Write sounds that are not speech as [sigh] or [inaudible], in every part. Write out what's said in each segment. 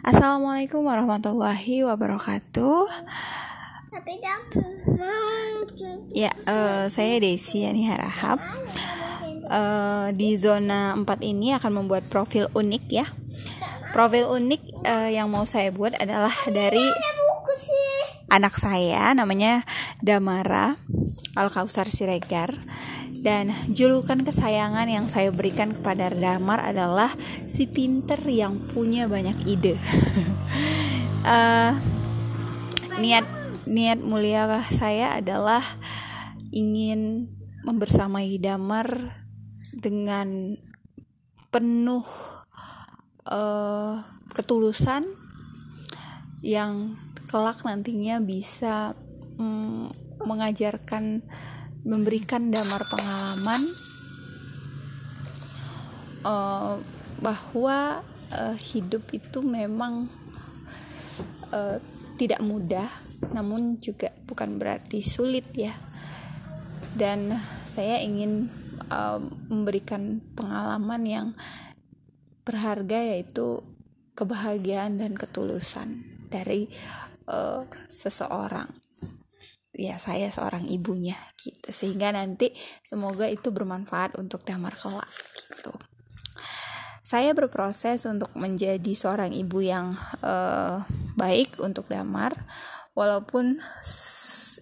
Assalamualaikum warahmatullahi wabarakatuh. Ya, eh, saya Desi Yani Harahap. Eh, di zona 4 ini akan membuat profil unik ya. Profil unik eh, yang mau saya buat adalah dari. Anak saya namanya Damara Al Kausar Siregar dan julukan kesayangan yang saya berikan kepada Damar adalah si pinter yang punya banyak ide. [laughs] Eh, niat niat mulia saya adalah ingin membersamai Damar dengan penuh eh, ketulusan yang kelak nantinya bisa mm, mengajarkan memberikan damar pengalaman eh, bahwa eh, hidup itu memang eh, tidak mudah namun juga bukan berarti sulit ya. Dan saya ingin eh, memberikan pengalaman yang berharga yaitu kebahagiaan dan ketulusan dari eh, seseorang. Ya saya seorang ibunya gitu. Sehingga nanti semoga itu bermanfaat untuk damar kelak gitu. Saya berproses untuk menjadi seorang ibu yang eh, baik untuk damar. Walaupun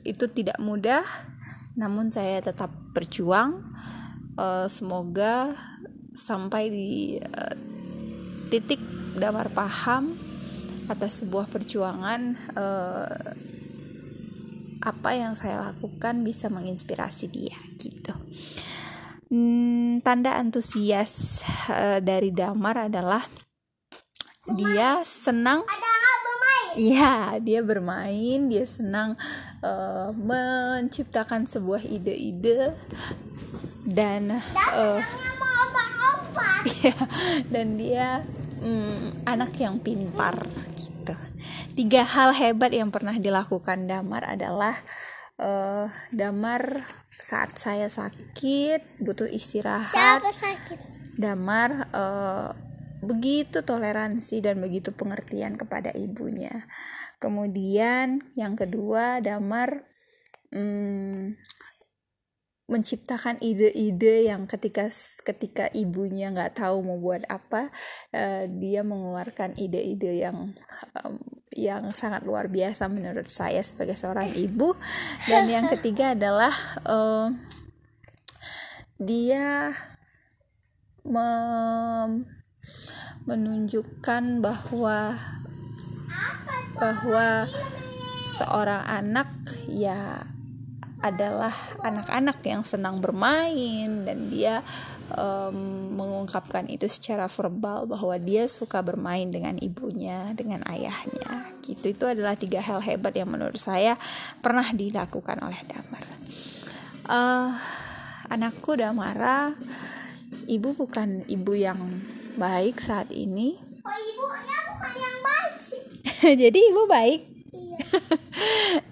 itu tidak mudah namun saya tetap berjuang. Eh, semoga sampai di eh, titik damar paham atas sebuah perjuangan eh, apa yang saya lakukan bisa menginspirasi dia gitu. Hmm, tanda antusias eh, dari Damar adalah dia senang? Iya, dia bermain, dia senang eh, menciptakan sebuah ide-ide dan opak-opak. [laughs] Iya, dan dia mm, anak yang pintar. Tiga hal hebat yang pernah dilakukan Damar adalah eh, Damar saat saya sakit butuh istirahat. Siapa sakit? Damar eh, begitu toleransi dan begitu pengertian kepada ibunya. Kemudian yang kedua Damar mm, menciptakan ide-ide yang ketika ketika ibunya nggak tahu mau buat apa eh, dia mengeluarkan ide-ide yang em, yang sangat luar biasa menurut saya sebagai seorang ibu. Dan yang ketiga adalah eh, dia mem- menunjukkan bahwa bahwa seorang anak ya adalah anak-anak yang senang bermain dan dia em, mengungkapkan itu secara verbal bahwa dia suka bermain dengan ibunya dengan ayahnya gitu itu adalah tiga hal hebat yang menurut saya pernah dilakukan oleh Damar Eh, anakku Damara ibu bukan ibu yang baik saat ini Oh ibunya bukan yang baik sih. [laughs] jadi ibu baik Iya. [laughs]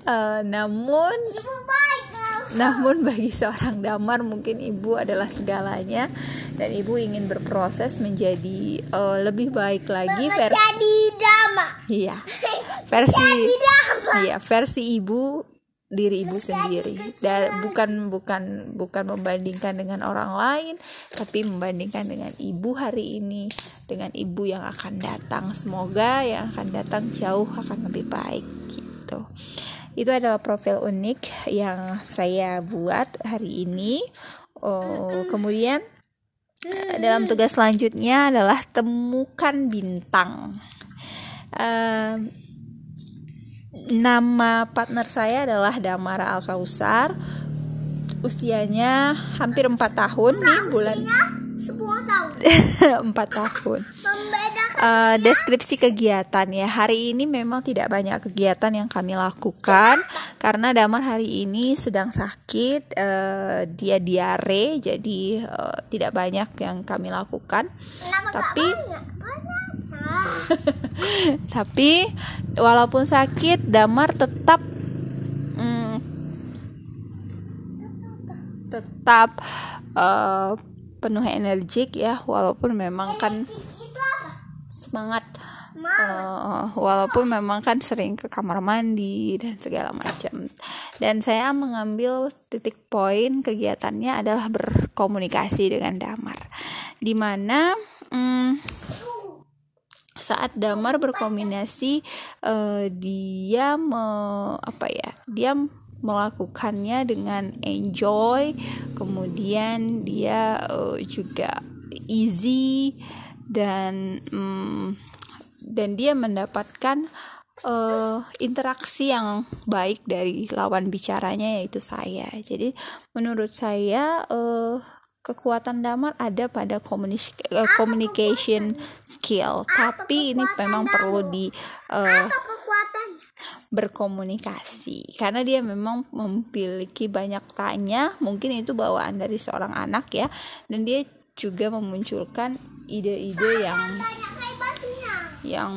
Eh, namun Ibu baik. Namun bagi seorang damar mungkin ibu adalah segalanya. Dan ibu ingin berproses menjadi eh, lebih baik lagi [laughs] versi Jadi dama. iya. Versi iya versi ibu diri ibu sendiri. dan bukan bukan bukan membandingkan dengan orang lain tapi membandingkan dengan ibu hari ini. Dengan ibu yang akan datang. Semoga yang akan datang jauh akan lebih baik gitu itu adalah profil unik yang saya buat hari ini. Oh, kemudian eh, dalam tugas selanjutnya adalah temukan bintang. Eh, nama partner saya adalah Damara Al Kausar usianya hampir 4 tahun nih bulan 10 tahun. [laughs] 4 tahun Membedakan Eh, deskripsi kegiatan ya hari ini memang tidak banyak kegiatan yang kami lakukan karena Damar hari ini sedang sakit eh, dia diare jadi eh, tidak banyak yang kami lakukan kenapa tapi banyak? Banyak. Sah. [laughs] tapi walaupun sakit Damar tetap mm, tetap eh, penuh energik ya walaupun memang kan semangat. Eh, walaupun memang kan sering ke kamar mandi dan segala macam. Dan saya mengambil titik poin kegiatannya adalah berkomunikasi dengan Damar. Di mana hmm, saat Damar berkombinasi eh, dia me, apa ya dia melakukannya dengan enjoy kemudian dia eh, juga easy dan mm, dan dia mendapatkan eh, interaksi yang baik dari lawan bicaranya yaitu saya jadi menurut saya eh, kekuatan damar ada pada communication skill tapi ini memang perlu di kekuatan? Berkomunikasi. Karena dia memang memiliki banyak tanya mungkin itu bawaan dari seorang anak ya. Dan dia juga memunculkan ide-ide yang yang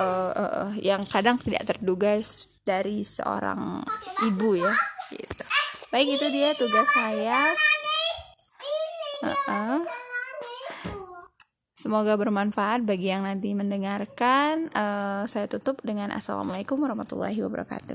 eh, eh, yang kadang tidak terduga dari seorang ibu ya gitu. Baik itu dia tugas saya. Ini Heeh. Semoga bermanfaat bagi yang nanti mendengarkan. Eh, saya tutup dengan Assalamualaikum warahmatullahi wabarakatuh.